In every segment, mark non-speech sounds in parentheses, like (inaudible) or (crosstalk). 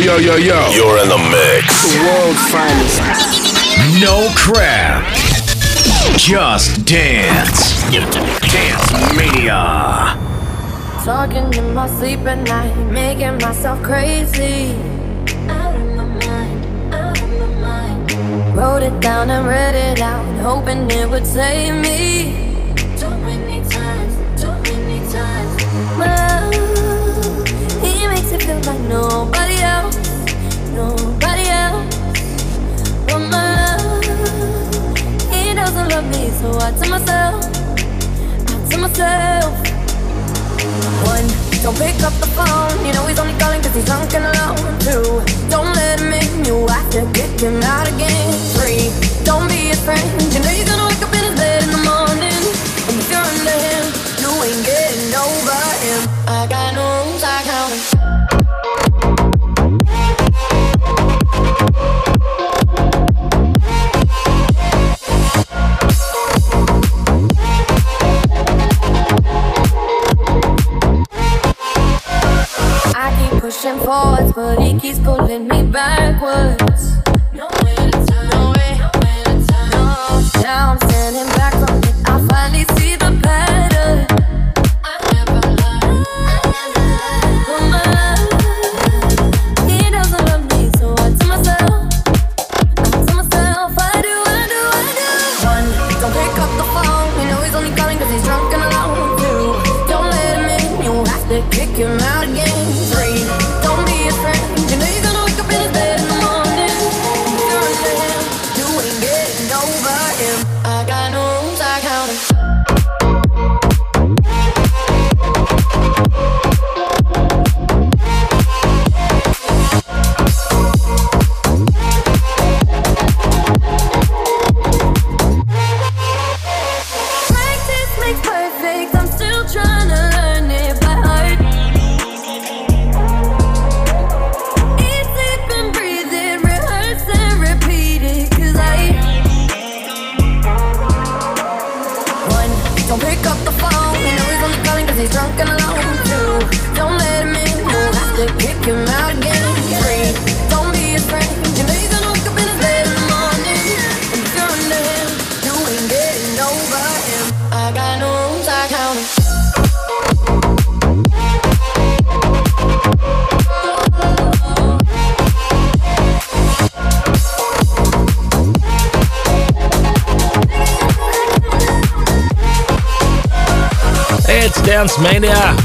yo, yo, yo. You're in the mix. The world's finest. No crap. Just dance. Dance Mania. Talking in my sleep at night, making myself crazy. Out of my mind, out of my mind. Wrote it down and read it out, hoping it would save me. Too many times, too many times. My love, he makes it feel like nobody I got no rules, I count pushing forwards, but he keeps pulling me backwards. No way to turn, no way, no. Now I'm standing back from it. I finally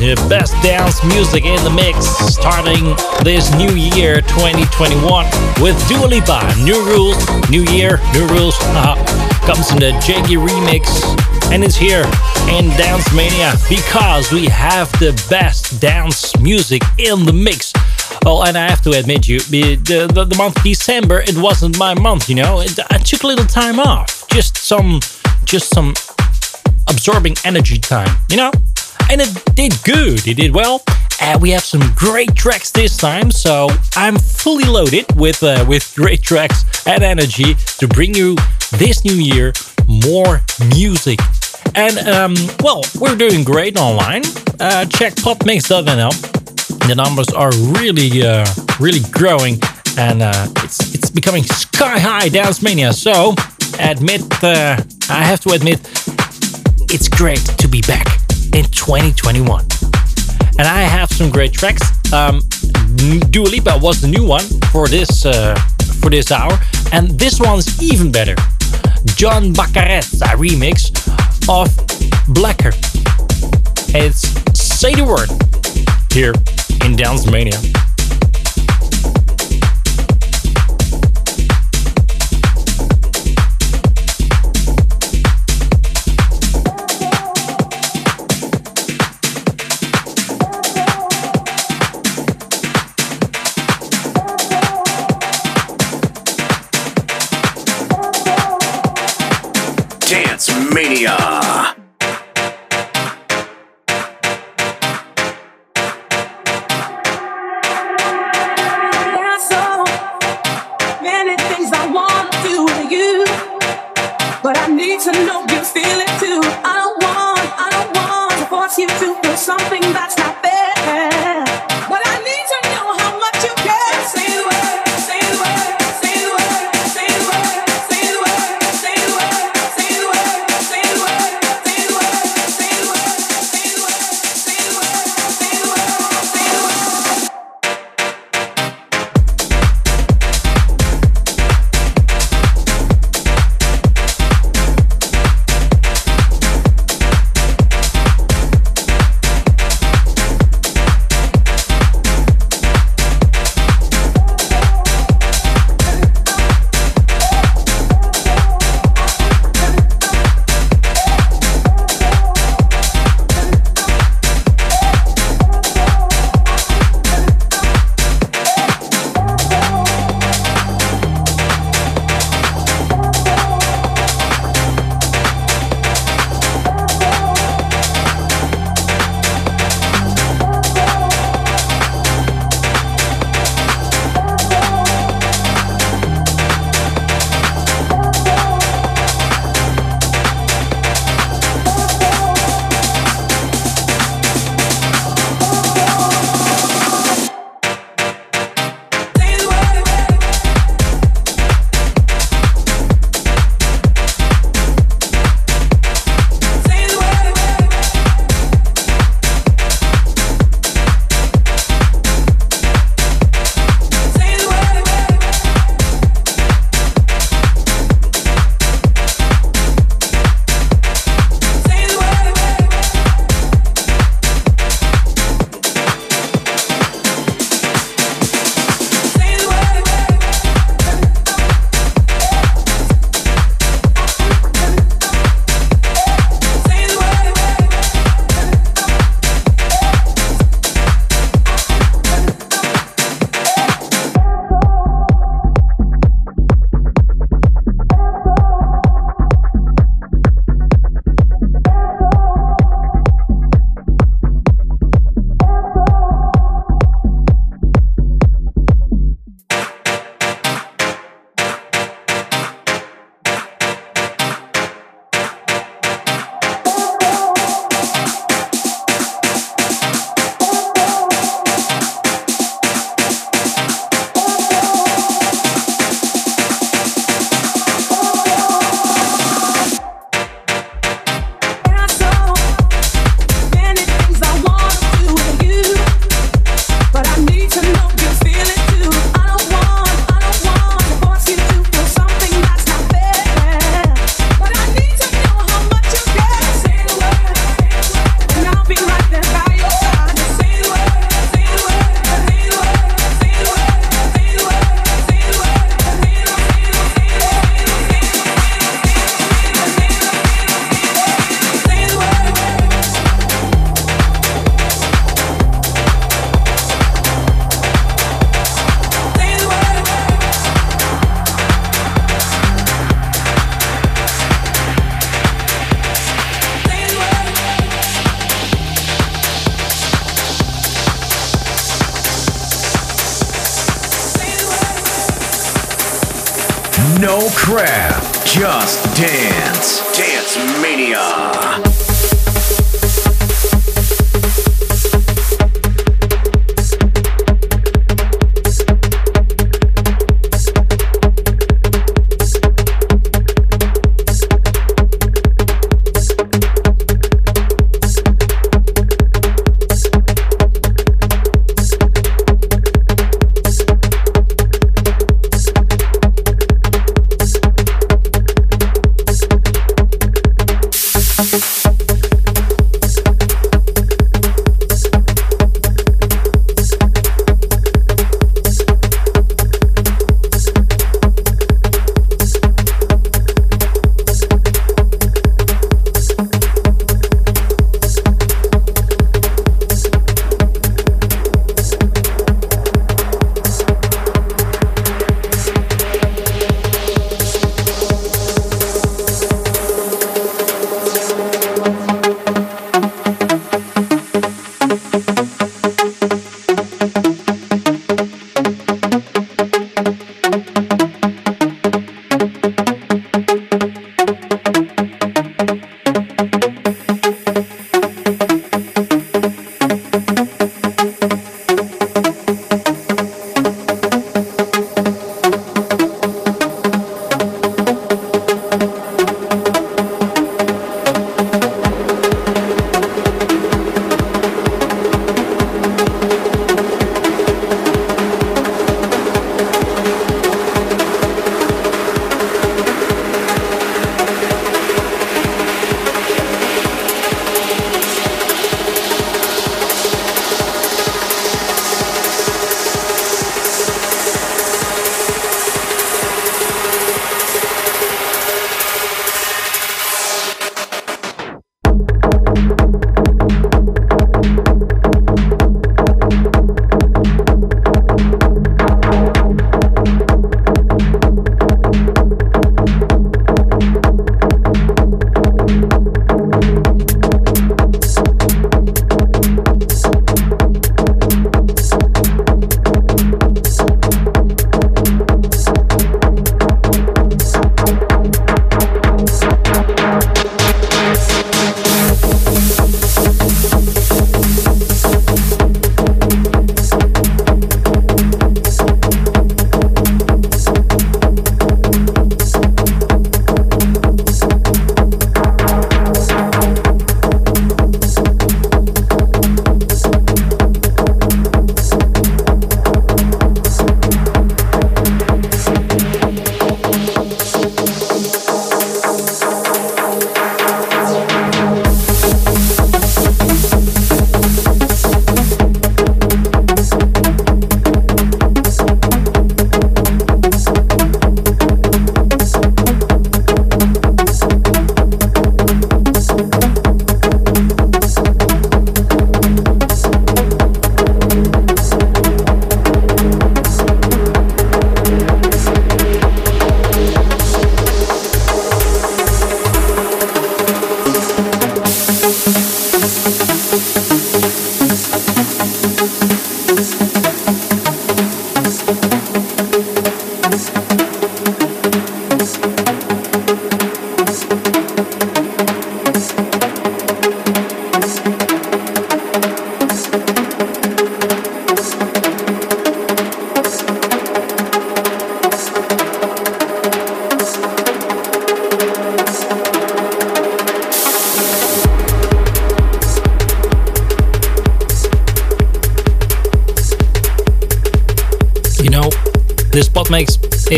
the best dance music in the mix, starting this new year 2021 with Dua Lipa. New rules, new year, new rules. Uh, comes in the Jaggy remix, and it's here in Dance Mania because we have the best dance music in the mix. Well, and I have to admit, you the, the, the month December, it wasn't my month. You know, it, I took a little time off, just some, just some absorbing energy time, you know? And it did good, it did well. And we have some great tracks this time, so I'm fully loaded with uh, with great tracks and energy to bring you this new year more music. And um, well, we're doing great online. Uh, check popmix.nl. The numbers are really, uh, really growing, and uh, it's it's becoming sky high dance mania. So, admit, uh, I have to admit, it's great to be back in 2021. And I have some great tracks. Um, Dua Lipa was the new one for this uh, for this hour, and this one's even better. John Bacarezza remix of Blacker. It's Say the Word here in Dance Mania. Mania. So many things I want to do to you, but I need to know you feel it too. I don't want, I don't want to force you to feel something that's not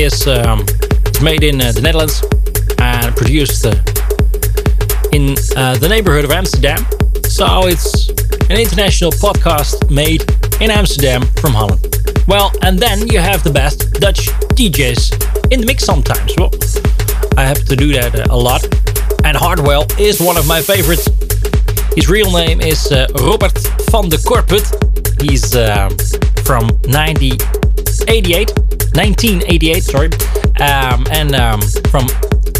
is um, made in uh, the Netherlands and produced uh, in uh, the neighborhood of Amsterdam. So it's an international podcast made in Amsterdam from Holland. Well, and then you have the best Dutch DJs in the mix sometimes. Well, I have to do that a lot. And Hardwell is one of my favorites. His real name is uh, Robbert van de Corput. He's uh, from 1988. 1988, sorry. Um, and um, from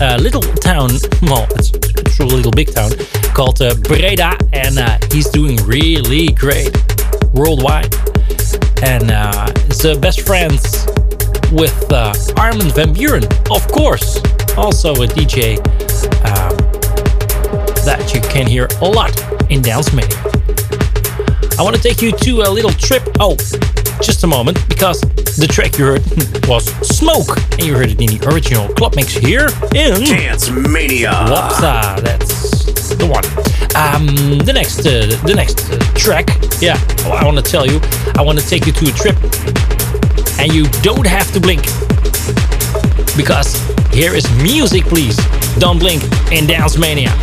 a little town, well, it's, a little big town, called uh, Breda. And uh, he's doing really great worldwide. And uh, his uh, best friends with uh, Armin van Buuren, of course. Also a DJ um, that you can hear a lot in Dance Mania. I want to take you to a little trip. Oh, just a moment, because the track you heard was Smoke, and you heard it in the original club mix here in Dance Mania. Wopsa, that's the one. Um, the next, uh, the next uh, track, yeah, I want to tell you, I want to take you to a trip, and you don't have to blink, because here is music, please. Don't blink in Dance Mania.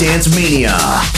Dance Mania.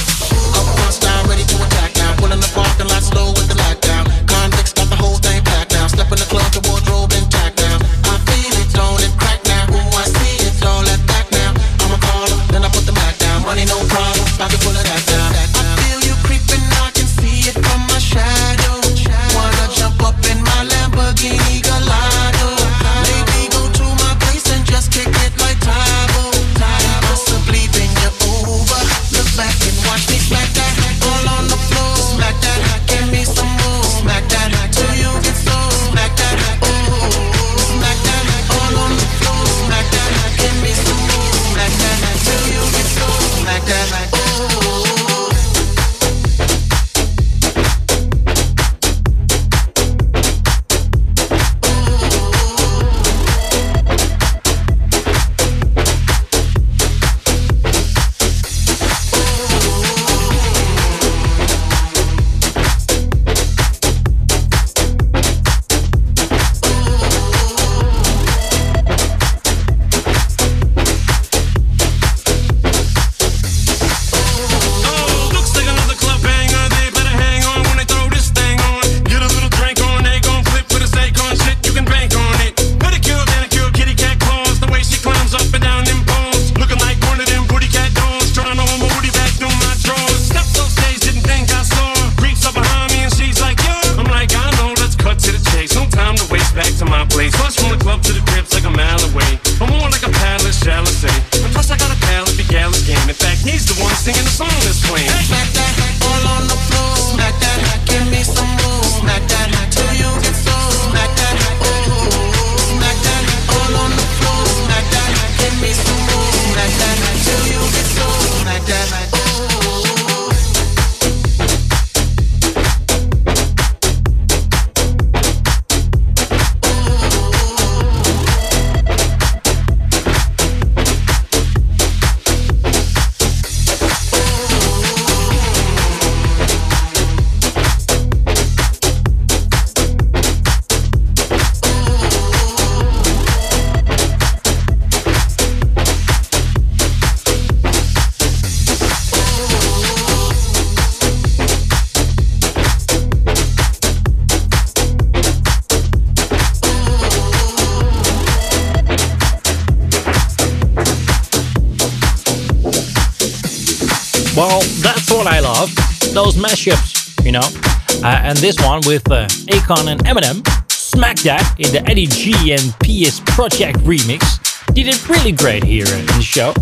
This one with uh, Akon and Eminem, Smack That in the Eddie G and PS Project remix, did it really great here in the show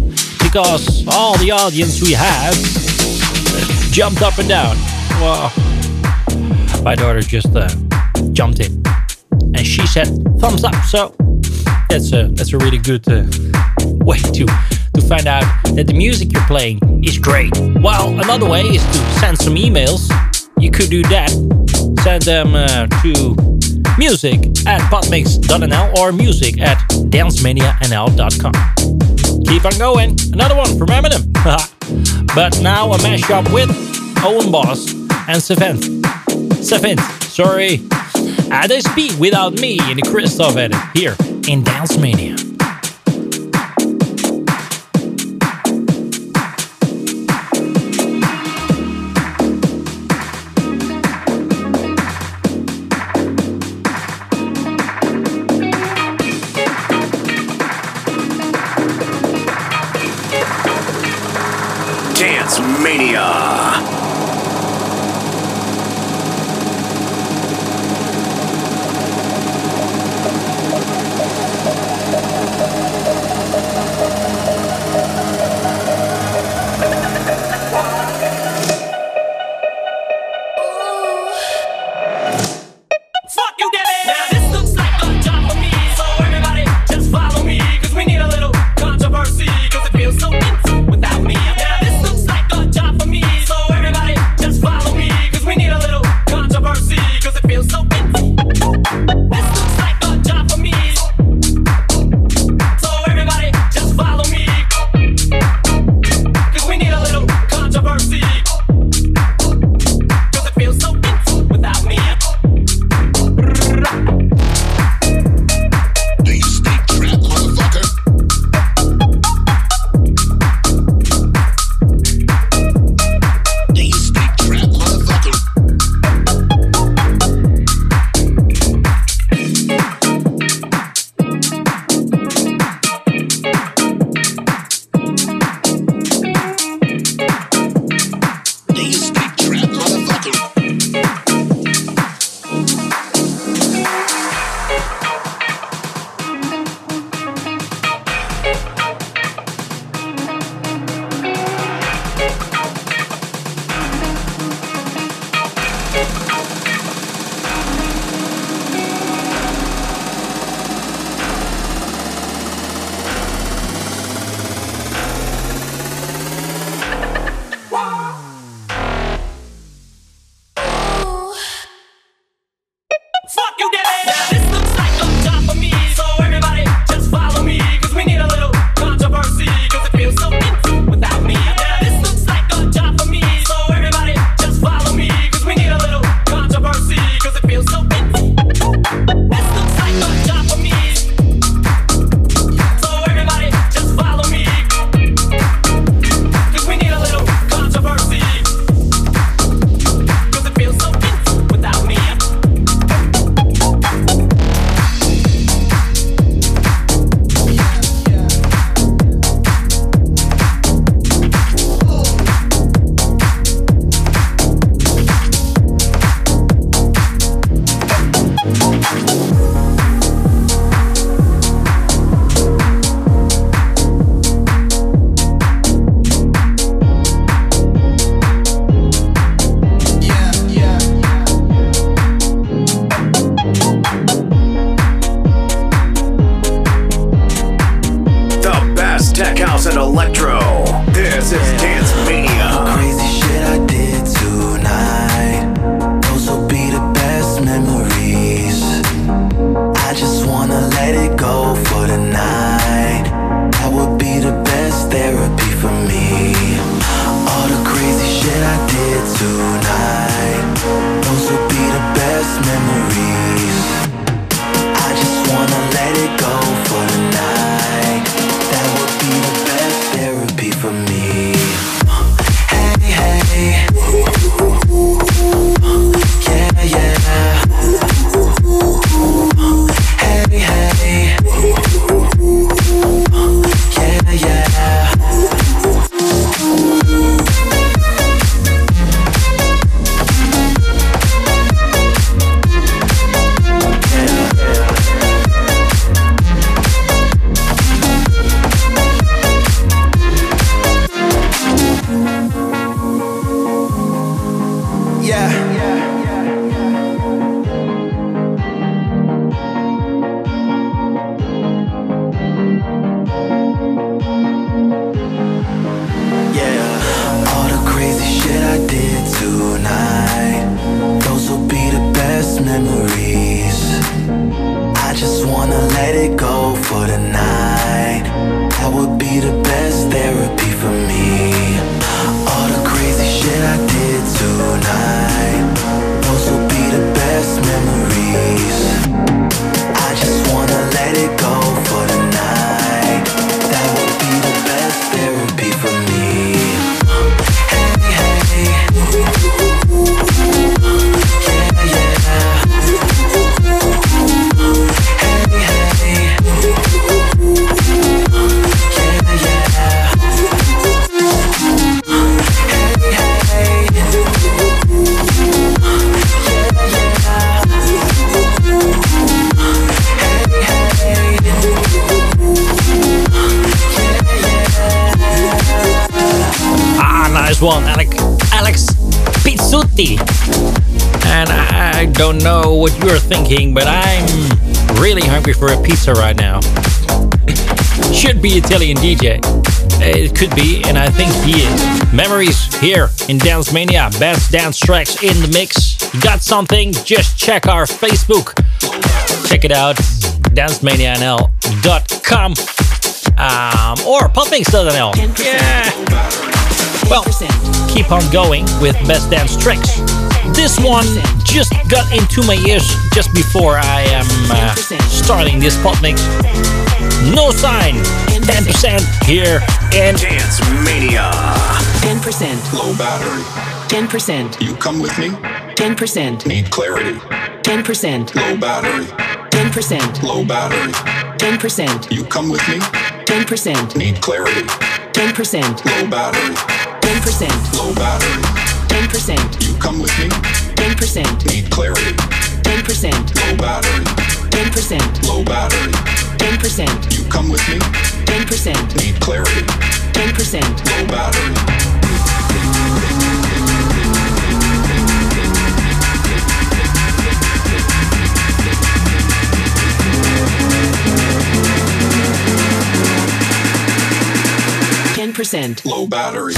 because all the audience we had jumped up and down. Well, my daughter just uh, jumped in and she said thumbs up. So that's a that's a really good uh, way to to find out that the music you're playing is great. Well, another way is to send some emails. You could do that. Send them uh, to music at popmix.nl or music at dancemanianl.com. Keep on going. Another one from Eminem. (laughs) but now a mashup with Owen Boss and Savant. Savant, sorry. Uh, they speak without me in the Christoph edit here in Dance Mania. Feels one, Alex, Alex Pizzuti. And I don't know what you're thinking, but I'm really hungry for a pizza right now. (coughs) Should be Italian DJ. It could be, and I think he is. Memories here in Dance Mania. Best dance tracks in the mix. You got something? Just check our Facebook. Check it out. DanceManiaNL.com um, or popmix.nl. Yeah. Well, keep on going with best dance Tricks. This one just got into my ears just before I am uh, starting this pop mix. No sign. 10% here in Dance Mania. 10%. Low battery. 10%. You come with me? 10%. Need clarity. 10%. Low battery. 10%. Low battery. 10%. You come with me? 10%. Need clarity. 10%. Low battery. 10%. Low battery. 10%. You come with me? 10%. Need clarity. 10%. Low battery. 10%. Low battery. 10%. You come with me? 10%. Need clarity. 10%. Low battery. Ten percent. Low battery.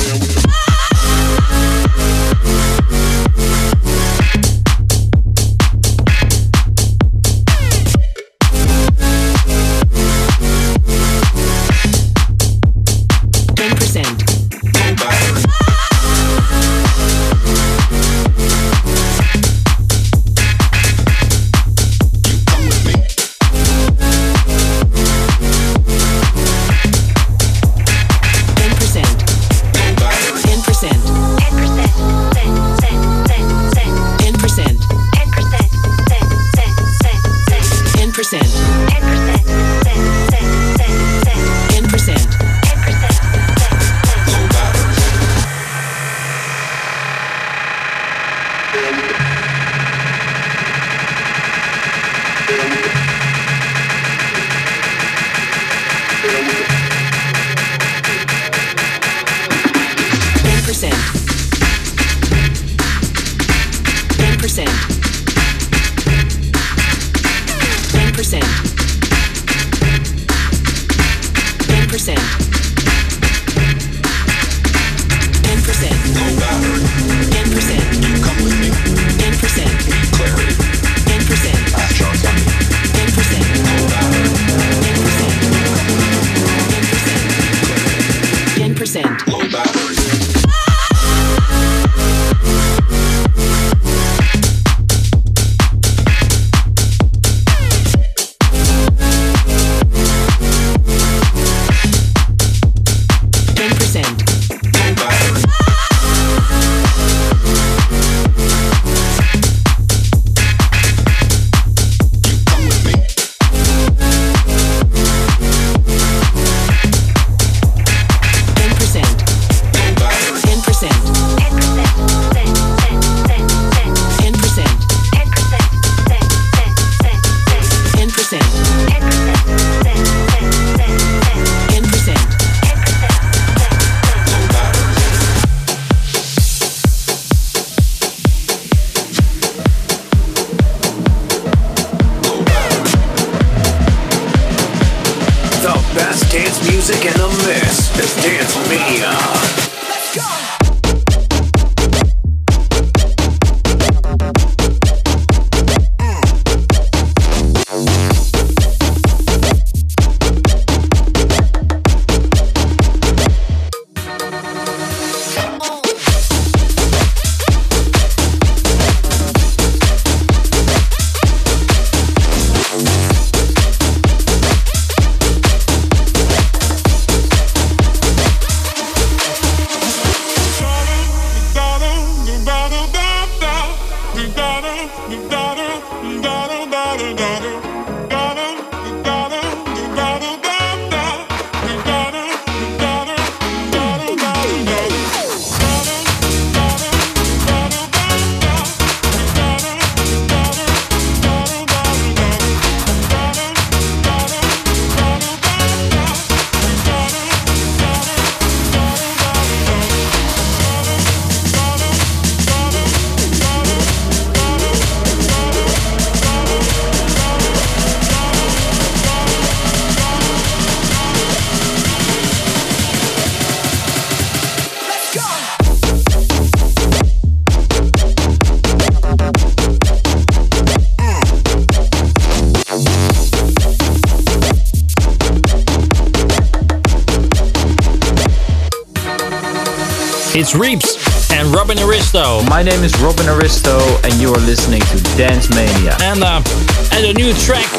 It's Reeps and Robin Aristo. My name is Robin Aristo, and you are listening to Dance Mania. And, uh, and a new track,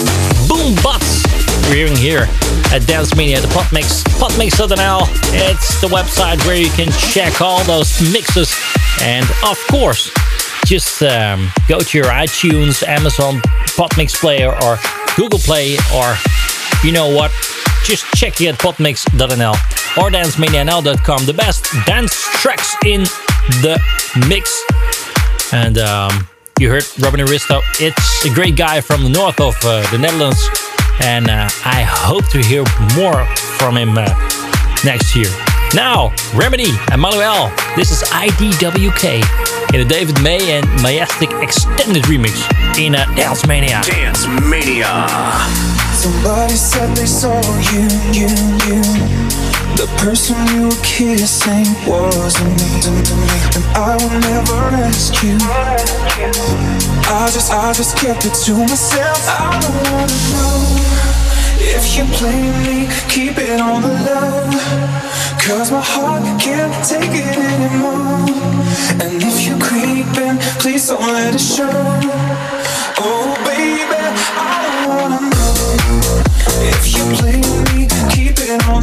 Boom Butts. We're hearing here at Dance Mania, the Popmix, popmix.nl. It's the website where you can check all those mixes. And of course, just um, go to your iTunes, Amazon Podmix player, or Google Play, or you know what? Just check it at podmix.nl or dancemanianl.com. The best dance tracks in the mix. And um, you heard Robin Aristo. It's a great guy from the north of uh, the Netherlands. And uh, I hope to hear more from him uh, next year. Now, Remedy and Manuel. This is IDWK in a David May and Majestic extended remix in a Dance Mania. Dance Mania. Somebody said they saw you, you, you. The person you were kissing wasn't me, and I will never ask you. I just, I just kept it to myself. I don't wanna know if you play me, keep it on the low. Cause my heart can't take it anymore. And if you're creeping, please don't let it show. Oh, baby, I don't wanna know if you play me, keep it on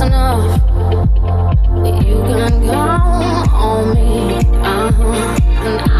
enough. You can count on me, uh-huh. and I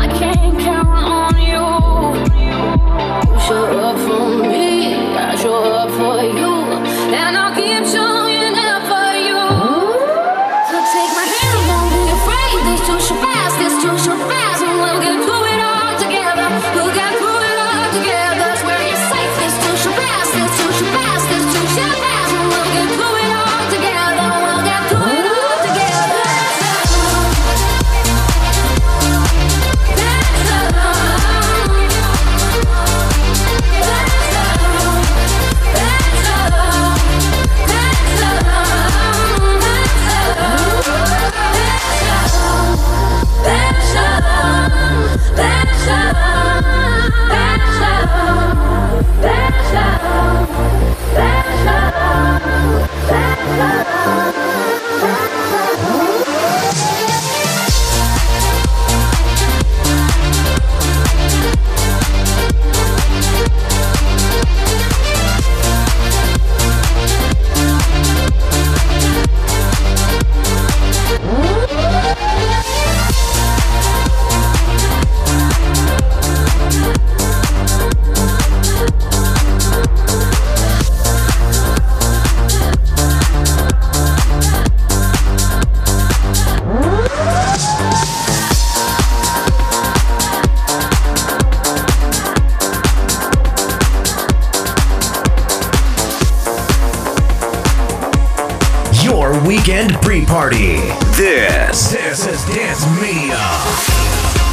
weekend pre-party. This, this is Dance media.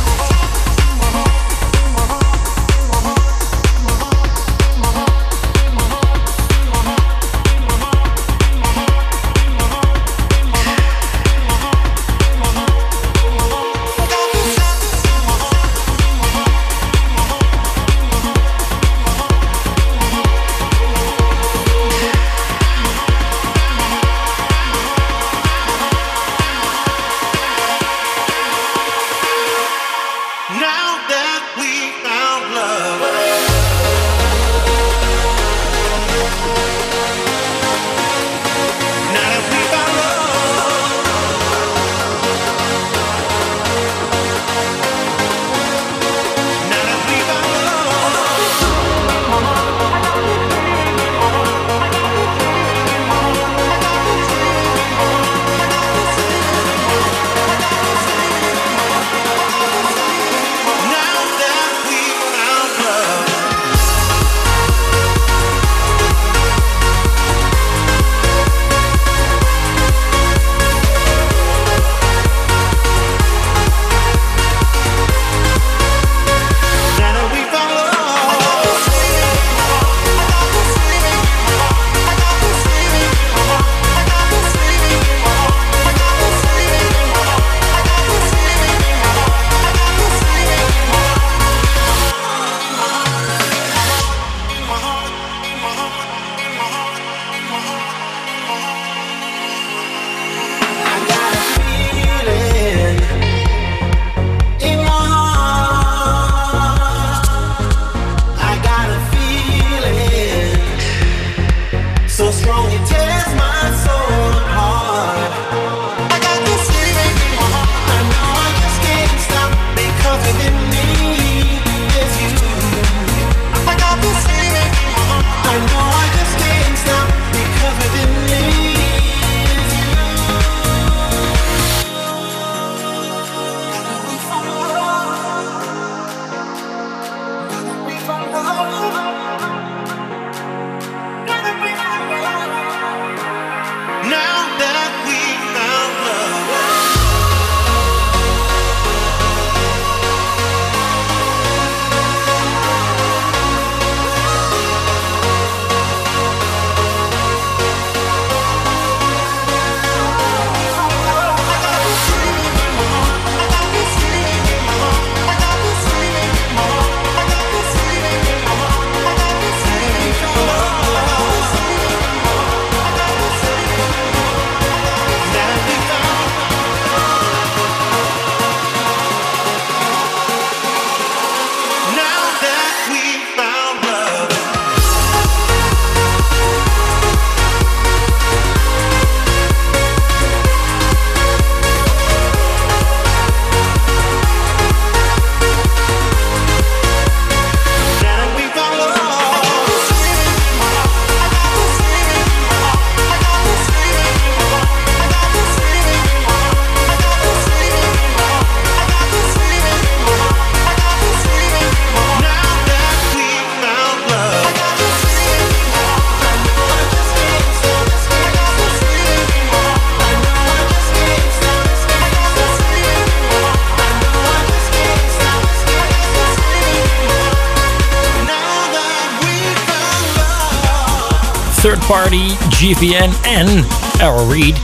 Party, GVN, and Errol Reed.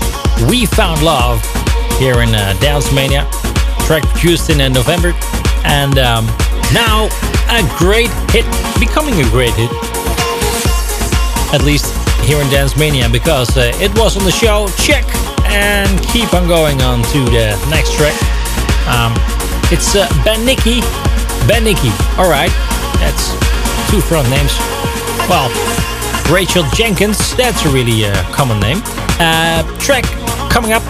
We Found Love here in uh, Dance Mania. Track produced in uh, November. And um, now a great hit, becoming a great hit. At least here in Dance Mania, because uh, it was on the show. Check and keep on going on to the next track. Um, it's uh, Ben Nicky. Ben Nicky. All right, that's two front names. Well, Rachel Jenkins. That's a really uh, common name. Uh, track coming up.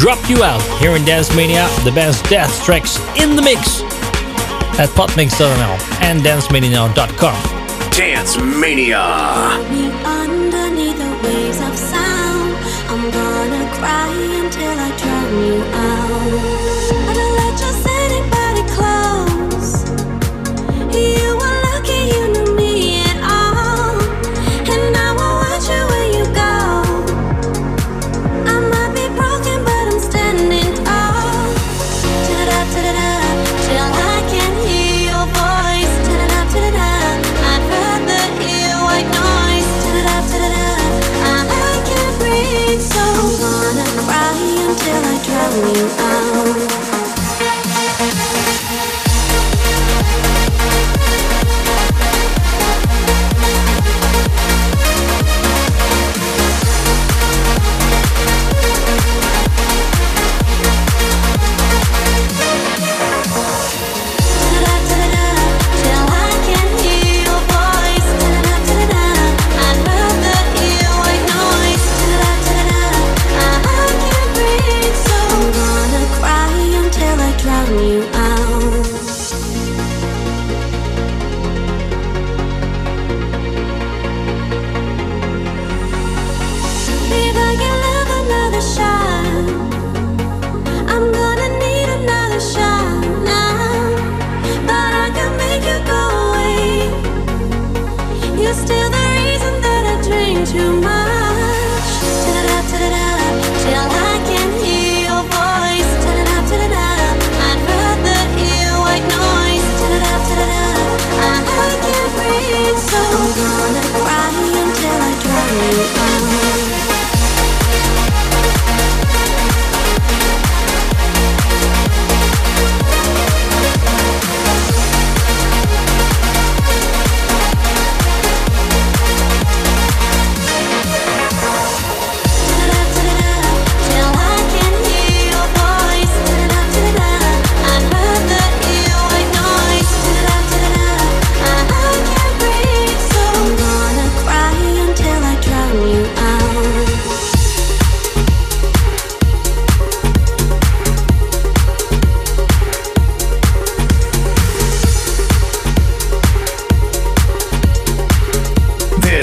Drop you out here in Dance Mania. The best dance tracks in the mix at popmix.nl and dancemania.com. Dance Mania. me underneath the waves of sound. I'm gonna cry until I drown you out. You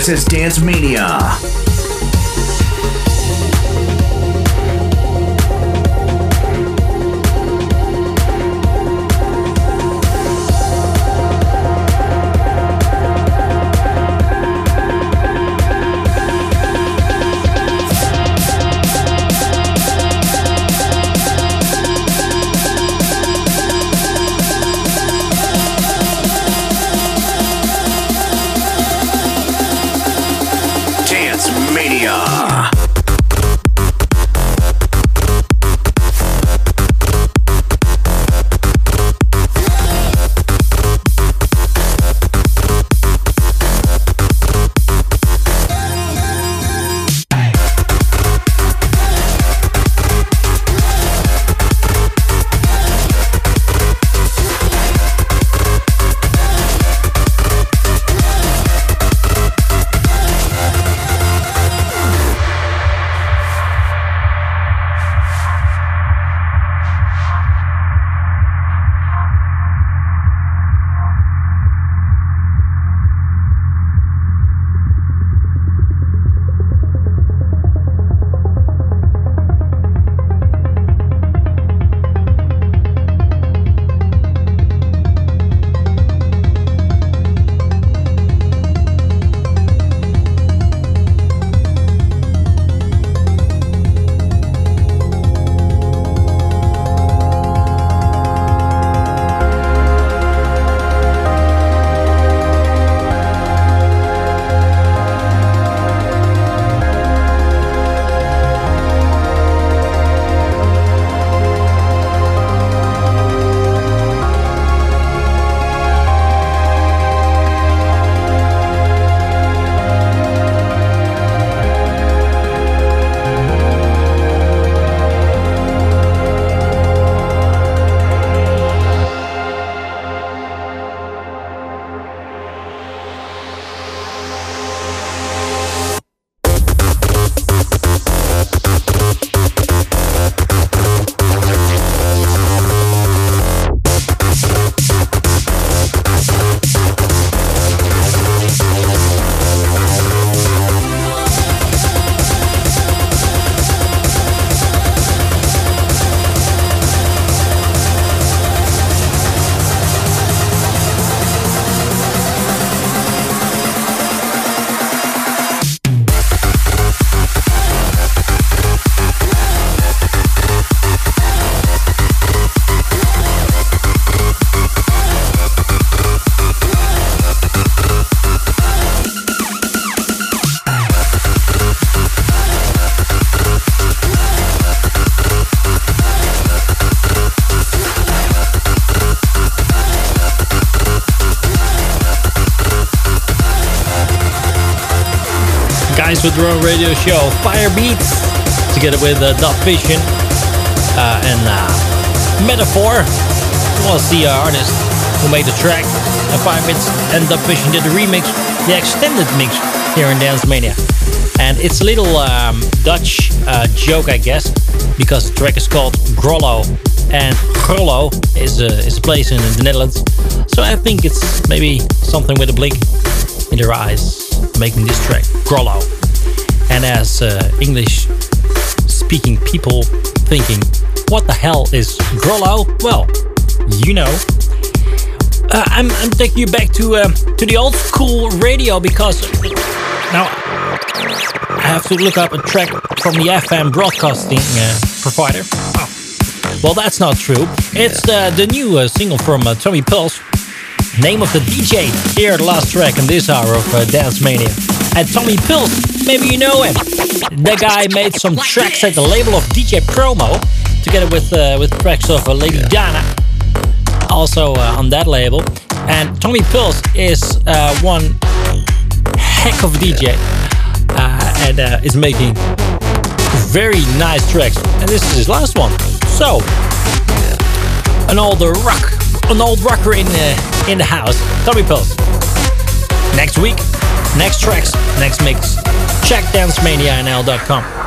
is Dance Mania. Guys with own radio show, Firebeatz, together with uh, DubVision uh, and uh, Metaphor was the uh, artist who made the track. And Firebeatz and DubVision did the remix, the extended mix here in Dance Mania. And it's a little um, Dutch uh, joke, I guess, because the track is called Grollo. And Grollo is a, is a place in the Netherlands. So I think it's maybe something with a blink in their eyes making this track, Grollo. And as uh, English speaking people thinking, what the hell is Grollo? Well, you know. Uh, I'm, I'm taking you back to uh, to the old school radio because now I have to look up a track from the FM broadcasting uh, provider. Oh. Well, that's not true. It's the, the new uh, single from uh, Tommy Pulse. Name of the DJ here, the last track in this hour of uh, Dance Mania. And Tommy Pulse, maybe you know him. The guy made some tracks at the label of DJ Promo, together with uh, with tracks of uh, Lady Dana, also uh, on that label. And Tommy Pulse is uh, one heck of a DJ uh, and uh, is making very nice tracks. And this is his last one. So, an old rock, an old rocker in uh, in the house, Tommy Pulse. Next week, next tracks, next mix. Check dancemanianl.com.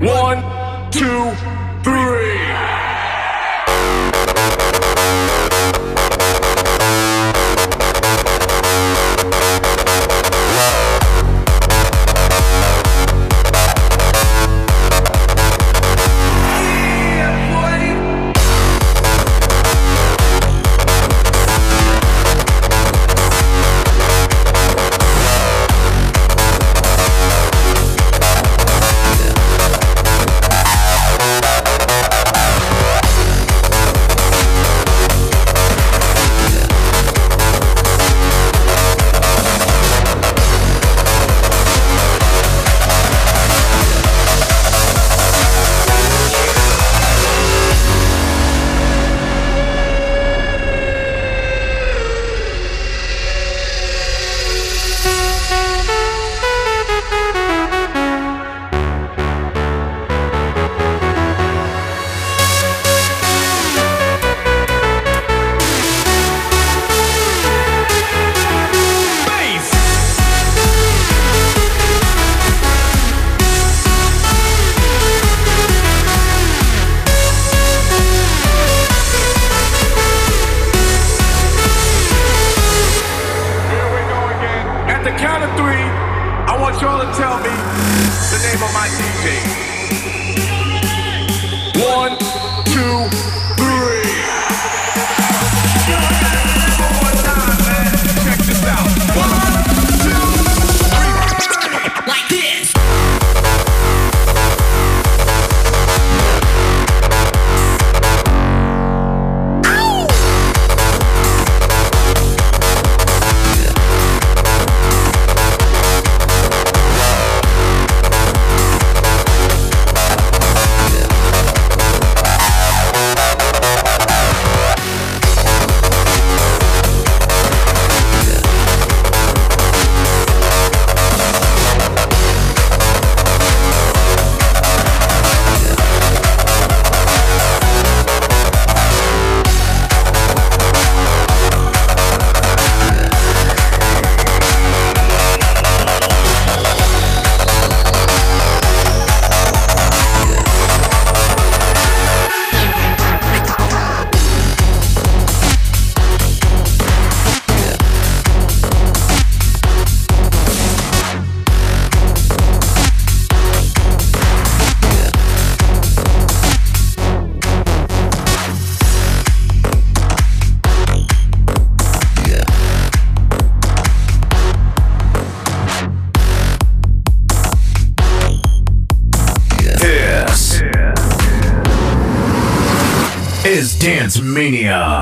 One, two, At the count of three, I want y'all to tell me the name of my DJ. One, two, Mania.